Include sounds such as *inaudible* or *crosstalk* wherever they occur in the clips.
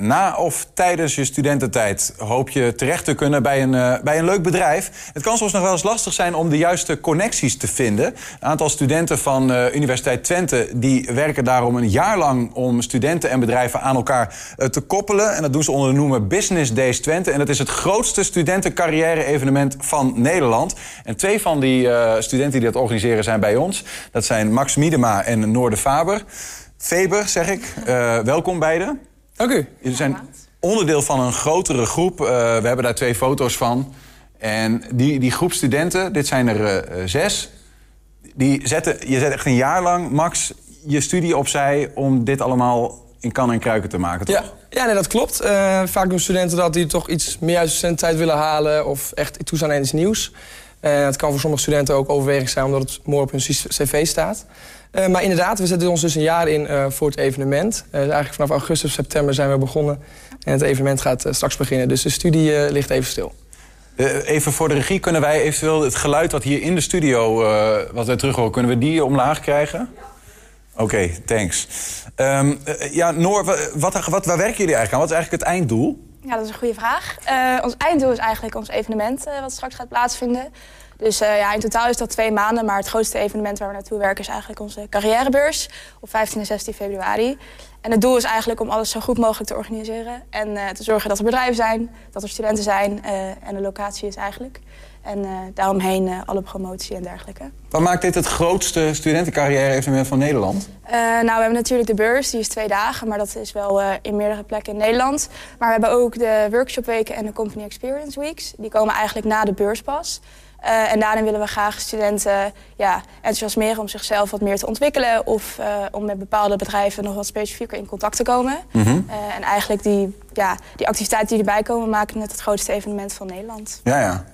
Na of tijdens je studententijd hoop je terecht te kunnen bij een, uh, bij een leuk bedrijf. Het kan soms nog wel eens lastig zijn om de juiste connecties te vinden. Een aantal studenten van uh, Universiteit Twente die werken daarom een jaar lang om studenten en bedrijven aan elkaar uh, te koppelen. En dat doen ze onder de noemer Business Days Twente. En dat is het grootste studentencarrière-evenement van Nederland. En twee van die studenten die dat organiseren zijn bij ons. Dat zijn Max Miedema en Noorde Faber. Faber, zeg ik. welkom beiden. Dank u. Jullie zijn onderdeel van een grotere groep. Uh, we hebben daar twee foto's van. En die, die groep studenten, dit zijn er uh, zes... Die zetten, je zet echt een jaar lang, Max, je studie opzij... om dit allemaal in kan en kruiken te maken, toch? Ja, ja nee, dat klopt. Uh, vaak doen studenten dat die toch iets meer uit de studententijd willen halen... of echt toe zijn aan iets nieuws. Uh, het kan voor sommige studenten ook overweging zijn... omdat het mooi op hun cv staat. Uh, maar inderdaad, we zetten ons dus een jaar in uh, voor het evenement. Uh, eigenlijk vanaf augustus, september zijn we begonnen. En het evenement gaat straks beginnen. Dus de studie ligt even stil. even voor de regie, kunnen wij eventueel het geluid wat hier in de studio... wat wij terug horen, kunnen we die omlaag krijgen? Oké, thanks. Um, ja, Noor, wat, wat, waar werken jullie eigenlijk aan? Wat is eigenlijk het einddoel? Ja, dat is een goede vraag. ons einddoel is eigenlijk ons evenement wat straks gaat plaatsvinden. Dus uh, ja, in totaal is dat twee maanden. Maar het grootste evenement waar we naartoe werken is eigenlijk onze carrièrebeurs op 15 en 16 februari. En het doel is eigenlijk om alles zo goed mogelijk te organiseren. En te zorgen dat er bedrijven zijn, dat er studenten zijn en de locatie is eigenlijk. En daaromheen alle promotie en dergelijke. Wat maakt dit het grootste studentencarrière-evenement van Nederland? nou, we hebben natuurlijk de beurs, die is twee dagen. Maar dat is wel in meerdere plekken in Nederland. Maar we hebben ook de workshopweken en de Company Experience Weeks. Die komen eigenlijk na de beurs pas. Uh, en daarin willen we graag studenten ja, enthousiasmeren om zichzelf wat meer te ontwikkelen... of uh, om met bepaalde bedrijven nog wat specifieker in contact te komen. Mm -hmm. uh, en eigenlijk die, ja, die activiteiten die erbij komen maken het het grootste evenement van Nederland. Ja, ja.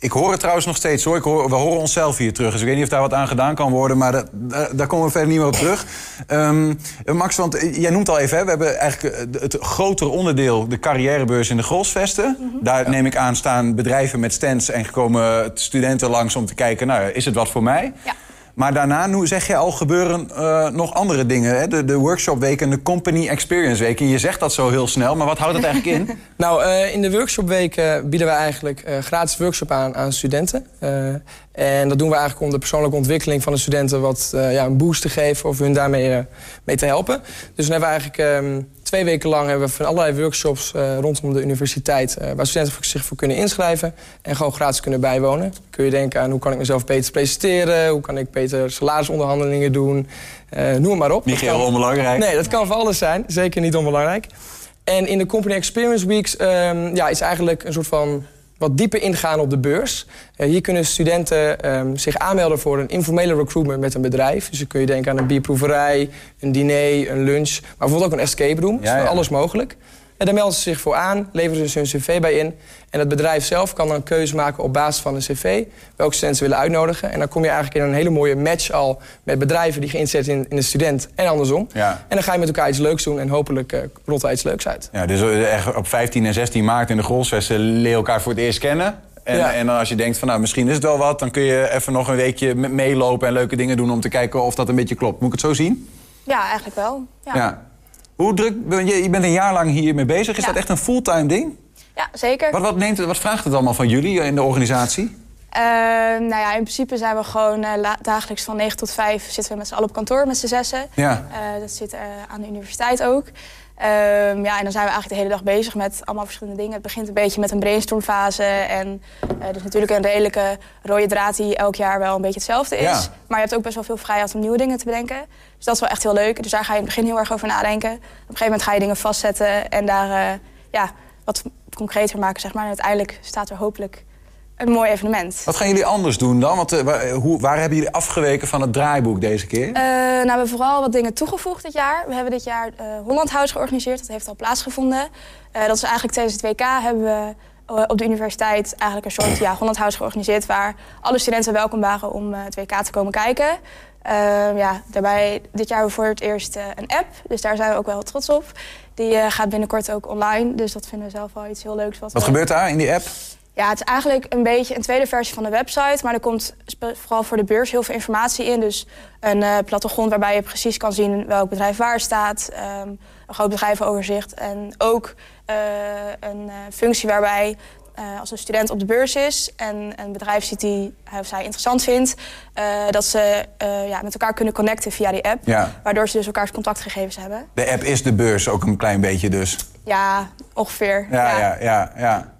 Ik hoor het trouwens nog steeds hoor. Ik hoor, we horen onszelf hier terug. Dus ik weet niet of daar wat aan gedaan kan worden. Maar dat, daar, daar komen we verder niet meer op terug. Um, *laughs* Max, want jij noemt al even... Hè, we hebben eigenlijk het grotere onderdeel... de carrièrebeurs in de Grolsvesten. Mm -hmm. Daar ja. neem ik aan staan bedrijven met stands... en komen studenten langs om te kijken... nou, is het wat voor mij? Ja. Maar daarna, nu zeg je al, gebeuren uh, nog andere dingen. Hè? De, de workshopweek en de company experience week. En je zegt dat zo heel snel, maar wat houdt het eigenlijk in? *laughs* nou, uh, in de workshopweken bieden we eigenlijk uh, gratis workshop aan aan studenten. en dat doen we eigenlijk om de persoonlijke ontwikkeling van de studenten... wat ja, een boost te geven of hun daarmee mee te helpen. Dus dan hebben we eigenlijk... Twee weken lang hebben we van allerlei workshops uh, rondom de universiteit... Uh, waar studenten zich voor kunnen inschrijven en gewoon gratis kunnen bijwonen. Kun je denken aan hoe kan ik mezelf beter presenteren... hoe kan ik beter salarisonderhandelingen doen, uh, noem maar op. Niet heel onbelangrijk. Nee, dat kan voor alles zijn. Zeker niet onbelangrijk. En in de Company Experience Weeks um, ja, is eigenlijk een soort van wat dieper ingaan op de beurs. Uh, hier kunnen studenten um, zich aanmelden voor een informele recruitment met een bedrijf. Dus dan kun je denken aan een bierproeverij, een diner, een lunch... maar bijvoorbeeld ook een escape room. Ja, ja. alles mogelijk. En daar melden ze zich voor aan, leveren ze hun cv bij in. En het bedrijf zelf kan dan een keuze maken op basis van een cv... welke studenten ze willen uitnodigen. En dan kom je eigenlijk in een hele mooie match al... met bedrijven die geïnteresseerd zijn in de student en andersom. Ja. En dan ga je met elkaar iets leuks doen en hopelijk uh, rolt er iets leuks uit. Ja, dus eh, op 15 en 16 maart in de Grolsvesten leer je elkaar voor het eerst kennen... En, ja. en dan als je denkt van nou, misschien is het wel wat... dan kun je even nog een weekje meelopen en leuke dingen doen... om te kijken of dat een beetje klopt. Moet ik het zo zien? Ja, eigenlijk wel. ja. ja. Hoe druk, je, je bent een jaar lang hiermee bezig. Is ja. dat echt een fulltime ding? Ja, zeker. Wat, wat, neemt wat vraagt het allemaal van jullie in de organisatie? Uh, nou ja, in principe zijn we gewoon uh, dagelijks van 9 tot 5 zitten we met z'n allen op kantoor met z'n zessen. Ja. Uh, dat zit aan de universiteit ook. Um, ja, en dan zijn we eigenlijk de hele dag bezig met allemaal verschillende dingen. Het begint een beetje met een brainstormfase. En uh, dus natuurlijk een redelijke rode draad die elk jaar wel een beetje hetzelfde is. Ja. Maar je hebt ook best wel veel vrijheid om nieuwe dingen te bedenken. Dus dat is wel echt heel leuk. Dus daar ga je in het begin heel erg over nadenken. Op een gegeven moment ga je dingen vastzetten en daar uh, ja, wat concreter maken, zeg maar. En uiteindelijk staat er hopelijk een mooi evenement. Wat gaan jullie anders doen dan? Want, uh, waar, hoe, waar, hebben jullie afgeweken van het draaiboek deze keer? Uh, nou, we hebben vooral wat dingen toegevoegd dit jaar. We hebben dit jaar uh, Holland House georganiseerd. Dat heeft al plaatsgevonden. dat is eigenlijk tijdens het WK hebben we op de universiteit eigenlijk een soort ja, Holland House georganiseerd... waar alle studenten welkom waren om het WK te komen kijken. ja, daarbij, dit jaar hebben we voor het eerst een app. Dus daar zijn we ook wel trots op. Die gaat binnenkort ook online. Dus dat vinden we zelf wel iets heel leuks. Wat, wat gebeurt daar in die app? Ja, het is eigenlijk een beetje een tweede versie van de website. Maar er komt vooral voor de beurs heel veel informatie in. Dus een uh, plattegrond waarbij je precies kan zien welk bedrijf waar staat. Um, een groot bedrijvenoverzicht. En ook een functie waarbij als een student op de beurs is en een bedrijf ziet die hij of zij interessant vindt, dat ze ja, met elkaar kunnen connecten via die app. Waardoor ze dus elkaars contactgegevens hebben. De app is de beurs ook een klein beetje dus? Ja, ongeveer. ja, ja. ja, ja. Eh,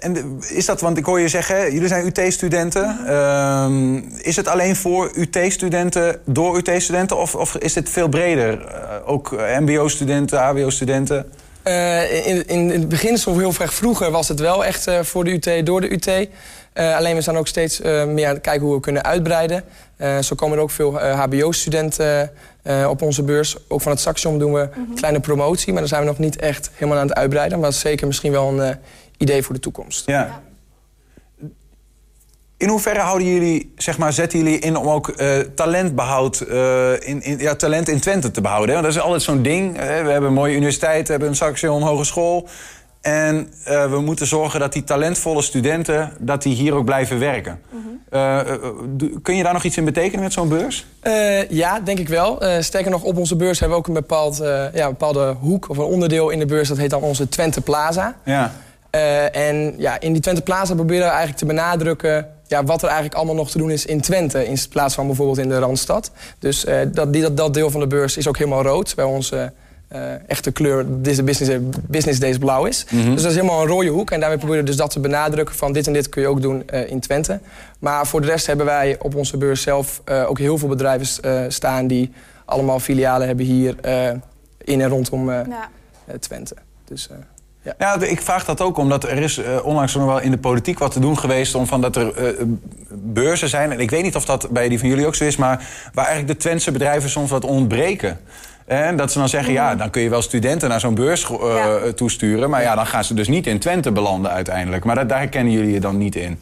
en is dat, want ik hoor je zeggen, jullie zijn UT-studenten. Ehm, is het alleen voor UT-studenten, door UT-studenten, of, of, is dit veel breder? Uh, ook MBO-studenten, HBO-studenten? Uh, in, in, het begin, zo heel erg vroeger, was het wel echt voor de UT, door de UT. alleen we zijn ook steeds meer aan het kijken hoe we kunnen uitbreiden. zo komen er ook veel HBO-studenten op onze beurs. Ook van het Saxion doen we mm kleine promotie, maar daar zijn we nog niet echt helemaal aan het uitbreiden. Maar dat is zeker misschien wel een idee voor de toekomst. Ja. In hoeverre houden jullie, zeg maar, zetten jullie in om ook uh, talentbehoud, uh, in, in, ja, talent in Twente te behouden? Want dat is altijd zo'n ding. we hebben een mooie universiteit, we hebben een Saxion Hogeschool. En uh, we moeten zorgen dat die talentvolle studenten dat die hier ook blijven werken. Mhm. kun je daar nog iets in betekenen met zo'n beurs? ja, denk ik wel. sterker nog, op onze beurs hebben we ook een, bepaald, ja, een bepaalde hoek of een onderdeel in de beurs. Dat heet dan onze Twente Plaza. Ja. Uh, en ja, in die Twente Plaza proberen we eigenlijk te benadrukken ja, wat er eigenlijk allemaal nog te doen is in Twente. In plaats van bijvoorbeeld in de Randstad. Dus uh, dat, die, dat, dat, deel van de beurs is ook helemaal rood. Bij onze uh, echte kleur, deze business, business days blauw is. Mm -hmm. Dus dat is helemaal een rode hoek. En daarmee proberen we dus dat te benadrukken van dit en dit kun je ook doen in Twente. Maar voor de rest hebben wij op onze beurs zelf ook heel veel bedrijven staan... die allemaal filialen hebben hier in en rondom ja. Twente. Dus... Ja. ja, ik vraag dat ook omdat er is uh, onlangs nog wel in de politiek wat te doen geweest... om van dat er uh, beurzen zijn, en ik weet niet of dat bij die van jullie ook zo is... maar waar eigenlijk de Twentse bedrijven soms wat ontbreken. En dat ze dan zeggen, ja, dan kun je wel studenten naar zo'n beurs uh, ja. toesturen... maar ja, dan gaan ze dus niet in Twente belanden uiteindelijk. Maar dat, daar herkennen jullie je dan niet in.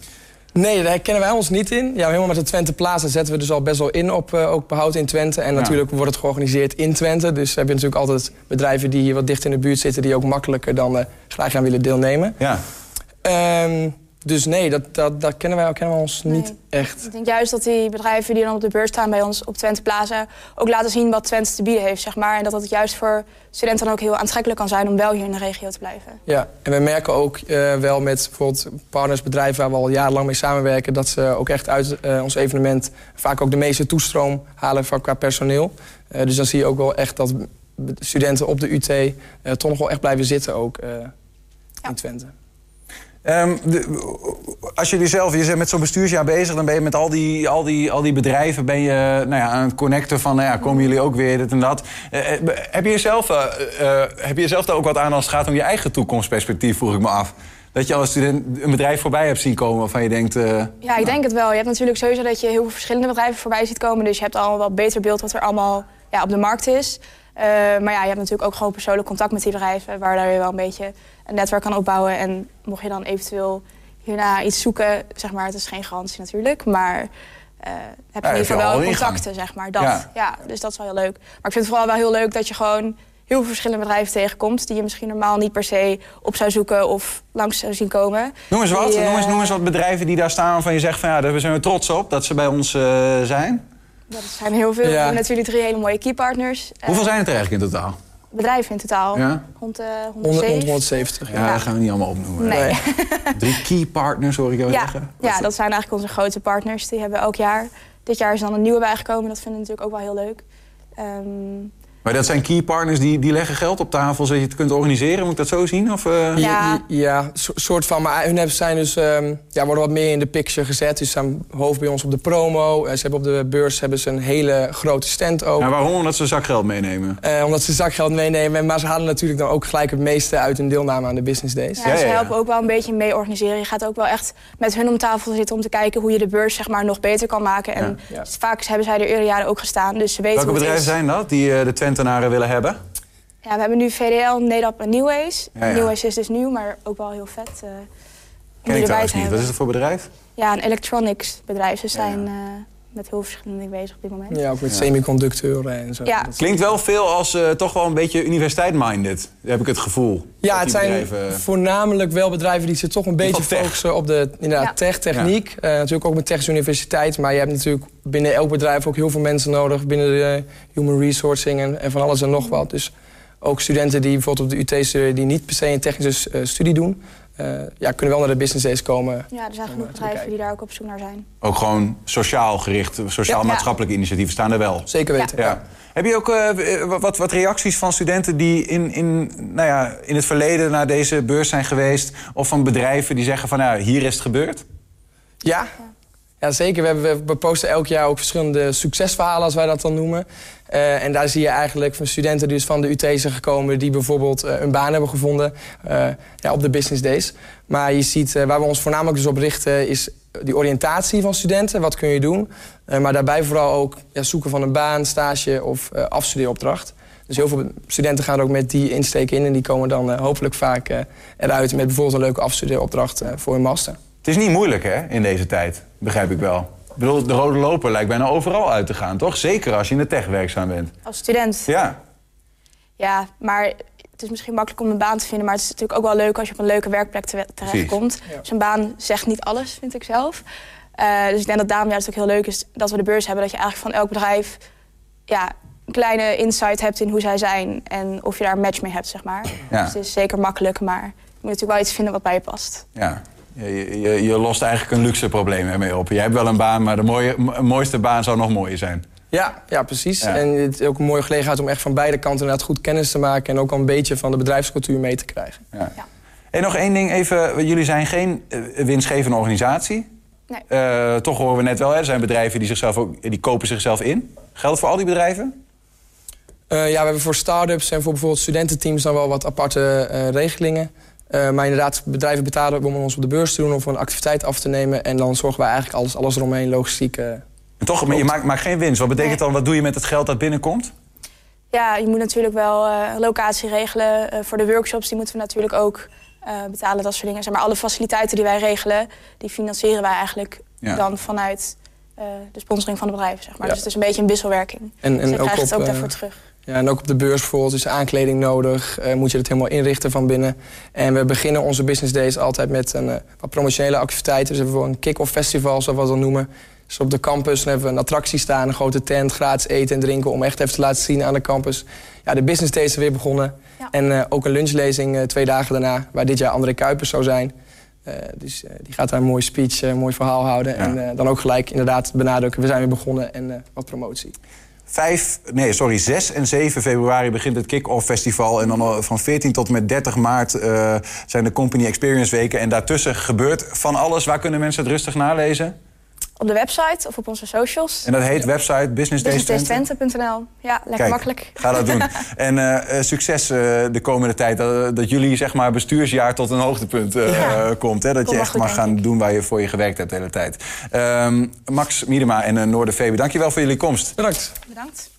Nee, daar kennen wij ons niet in. Ja, helemaal met de Twente Plaza zetten we dus al best wel in op uh, ook behoud in Twente. En natuurlijk wordt het georganiseerd in Twente. Dus heb je natuurlijk altijd bedrijven die hier wat dicht in de buurt zitten... die ook makkelijker dan uh, graag aan willen deelnemen. Ja. Um, dus nee, dat, dat, dat kennen wij kennen ons niet echt. Ik denk juist dat die bedrijven die dan op de beurs staan bij ons op Twente Plaza... ook laten zien wat Twente te bieden heeft, zeg maar. En dat het juist voor studenten dan ook heel aantrekkelijk kan zijn... om wel hier in de regio te blijven. Ja, en we merken ook uh, wel met bijvoorbeeld partnersbedrijven... waar we al jarenlang mee samenwerken... dat ze ook echt uit uh, ons evenement vaak ook de meeste toestroom halen qua personeel. Uh, dus dan zie je ook wel echt dat studenten op de UT... toch nog wel echt blijven zitten ook in Twente. De, als jullie zelf, je bent met zo'n bestuursjaar bezig, dan ben je met al die, al die, al die bedrijven ben je, nou ja, aan het connecten van, nou ja, komen jullie ook weer, dit en dat. Uh, heb, je jezelf, uh, uh, heb je jezelf daar ook wat aan als het gaat om je eigen toekomstperspectief, vroeg ik me af? Dat je als student een bedrijf voorbij hebt zien komen waarvan je denkt... Ja, ik denk het wel. Je hebt natuurlijk sowieso dat je heel veel verschillende bedrijven voorbij ziet komen. Dus je hebt al een wat beter beeld wat er allemaal ja, op de markt is. Maar ja, je hebt natuurlijk ook gewoon persoonlijk contact met die bedrijven... waar je wel een beetje een netwerk kan opbouwen. En mocht je dan eventueel hierna iets zoeken, zeg maar, het is geen garantie natuurlijk, maar uh, heb je in ieder geval wel contacten, zeg maar. Dat, ja. dus dat is wel heel leuk. Maar ik vind het vooral wel heel leuk dat je gewoon heel veel verschillende bedrijven tegenkomt... die je misschien normaal niet per se op zou zoeken of langs zou zien komen. Noem eens wat, noem, eens, noem eens wat bedrijven die daar staan... waarvan je zegt van ja, daar zijn we trots op dat ze bij ons uh, zijn. Dat zijn heel veel. We hebben natuurlijk drie hele mooie keypartners. Hoeveel zijn het er eigenlijk in totaal? bedrijven in totaal. Ja? Rond de 170. 170. Ja, dat gaan we niet allemaal opnoemen. Nee. *laughs* Drie key partners hoor ik jou ja. zeggen. ja, dat zijn eigenlijk onze grote partners. Die hebben elk jaar. Dit jaar is dan een nieuwe bijgekomen. Dat vinden we natuurlijk ook wel heel leuk. Um, maar dat zijn key partners die, die leggen geld op tafel zodat je het kunt organiseren? Moet ik dat zo zien? Of, uh... Ja, ja, soort van. Maar hun zijn dus, um, ja, worden wat meer in de picture gezet. Dus ze staan hoofd bij ons op de promo. Uh, ze hebben op de beurs hebben ze een hele grote stand ook. Ja, waarom? Omdat ze zakgeld meenemen? Uh, omdat ze zakgeld meenemen. Maar ze halen natuurlijk dan ook gelijk het meeste uit hun deelname aan de business days. Ja, ze helpen ook wel een beetje mee organiseren. Je gaat ook wel echt met hun om tafel zitten om te kijken hoe je de beurs zeg maar, nog beter kan maken. En vaak hebben zij er eerder jaren ook gestaan. Dus ze weten Welke bedrijven zijn dat die de Twentenaren willen hebben? Ja, we hebben nu VDL, Nedap en Newways. Ja, is dus nieuw, maar ook wel heel vet. Uh, Ken ik trouwens niet. Wat is het voor bedrijf? Ja, een electronics bedrijf. Ze zijn uh, met heel verschillende dingen bezig op dit moment. Ja, ook met semiconductoren en zo. Ja. Klinkt wel veel als uh, toch wel een beetje universiteit-minded, heb ik het gevoel. Ja, het zijn bedrijven... voornamelijk wel bedrijven die zich toch een beetje focussen op de inderdaad, tech, techniek. Uh, natuurlijk ook met technische universiteit, maar je hebt natuurlijk binnen elk bedrijf ook heel veel mensen nodig. Binnen de human resourcing en, en van alles en nog wat. Dus ook studenten die bijvoorbeeld op de UT studeren... die niet per se een technische studie doen... ja, kunnen wel naar de business days komen. Ja, er zijn genoeg bedrijven die daar ook op zoek naar zijn. Ook gewoon sociaal gericht, sociaal-maatschappelijke initiatieven staan er wel. Zeker weten. Ja. Heb je ook wat, wat reacties van studenten die in, in, nou ja, in het verleden naar deze beurs zijn geweest? Of van bedrijven die zeggen van nou, hier is het gebeurd? Ja, ja, zeker. We, posten elk jaar ook verschillende succesverhalen, als wij dat dan noemen. Uh, en daar zie je eigenlijk van studenten die dus van de UT zijn gekomen... die bijvoorbeeld uh, een baan hebben gevonden uh, ja, op de business days. Maar je ziet, waar we ons voornamelijk dus op richten... is die oriëntatie van studenten. Wat kun je doen? maar daarbij vooral ook ja, zoeken van een baan, stage of afstudeeropdracht. Dus heel veel studenten gaan er ook met die insteek in... en die komen dan hopelijk vaak eruit met bijvoorbeeld een leuke afstudeeropdracht voor hun master. Het is niet moeilijk hè, in deze tijd, begrijp ik wel. Ik bedoel, de rode loper lijkt bijna overal uit te gaan, toch? Zeker als je in de tech werkzaam bent. Als student? Ja. Ja, maar het is misschien makkelijk om een baan te vinden... maar het is natuurlijk ook wel leuk als je op een leuke werkplek terechtkomt. Ja. Dus een baan zegt niet alles, vind ik zelf. Uh, dus ik denk dat daarom juist ook heel leuk is dat we de beurs hebben. Dat je eigenlijk van elk bedrijf ja, een kleine insight hebt in hoe zij zijn... en of je daar een match mee hebt, zeg maar. Ja. Dus het is zeker makkelijk, maar je moet natuurlijk wel iets vinden wat bij je past. Ja. Je, je, je, lost eigenlijk een luxe probleem ermee op. Je hebt wel een baan, maar de mooie, mooiste baan zou nog mooier zijn. Ja, ja precies. En het is ook een mooie gelegenheid om echt van beide kanten inderdaad goed kennis te maken... en ook al een beetje van de bedrijfscultuur mee te krijgen. Ja. ja. En nog één ding even. Jullie zijn geen uh, winstgevende organisatie. Nee. Uh, toch horen we net wel, hè, er zijn bedrijven die, zichzelf ook, die kopen zichzelf in. Geldt voor al die bedrijven? Uh, ja, we hebben voor start-ups en voor bijvoorbeeld studententeams... dan wel wat aparte regelingen. Uh, maar inderdaad, bedrijven betalen om ons op de beurs te doen... of een activiteit af te nemen. En dan zorgen we eigenlijk alles, alles eromheen, logistiek... Uh, en toch, maar je maakt, maakt geen winst. Wat betekent dan, wat doe je met het geld dat binnenkomt? Ja, je moet natuurlijk wel uh, locatie regelen. voor de workshops die moeten we natuurlijk ook betalen, dat soort dingen. Zeg maar alle faciliteiten die wij regelen, die financieren wij eigenlijk dan vanuit de sponsoring van de bedrijven. Zeg maar. Dus het is een beetje een wisselwerking. En, en dus je krijgt het ook daarvoor terug. Ja, en ook op de beurs bijvoorbeeld is aankleding nodig. Uh, moet je het helemaal inrichten van binnen. En we beginnen onze business days altijd met een, uh, wat promotionele activiteiten. Dus hebben we een kick-off festival, zoals we dat noemen. Dus op de campus dan hebben we een attractie staan, een grote tent, gratis eten en drinken... om echt even te laten zien aan de campus. Ja, de business days zijn weer begonnen. En uh, ook een lunchlezing twee dagen daarna, waar dit jaar André Kuipers zou zijn... dus die gaat daar een mooi speech, een mooi verhaal houden. En dan ook gelijk inderdaad benadrukken, we zijn weer begonnen en wat promotie. 5, nee, sorry, 6 en 7 februari begint het Kick-Off Festival. En dan van 14 tot met 30 maart uh, zijn de Company Experience Weken. En daartussen gebeurt van alles. Waar kunnen mensen het rustig nalezen? Op de website of op onze socials. En dat heet website businessdaystwente.nl. Ja, lekker makkelijk. Ga dat doen. *laughs* en uh, succes uh, de komende tijd. Dat, dat, jullie zeg maar, bestuursjaar tot een hoogtepunt uh, ja. komt. Hè? Dat je echt mag gaan doen waar je voor je gewerkt hebt de hele tijd. Um, Max Miedema en Noorder Febe, dankjewel voor jullie komst. Bedankt. Bedankt.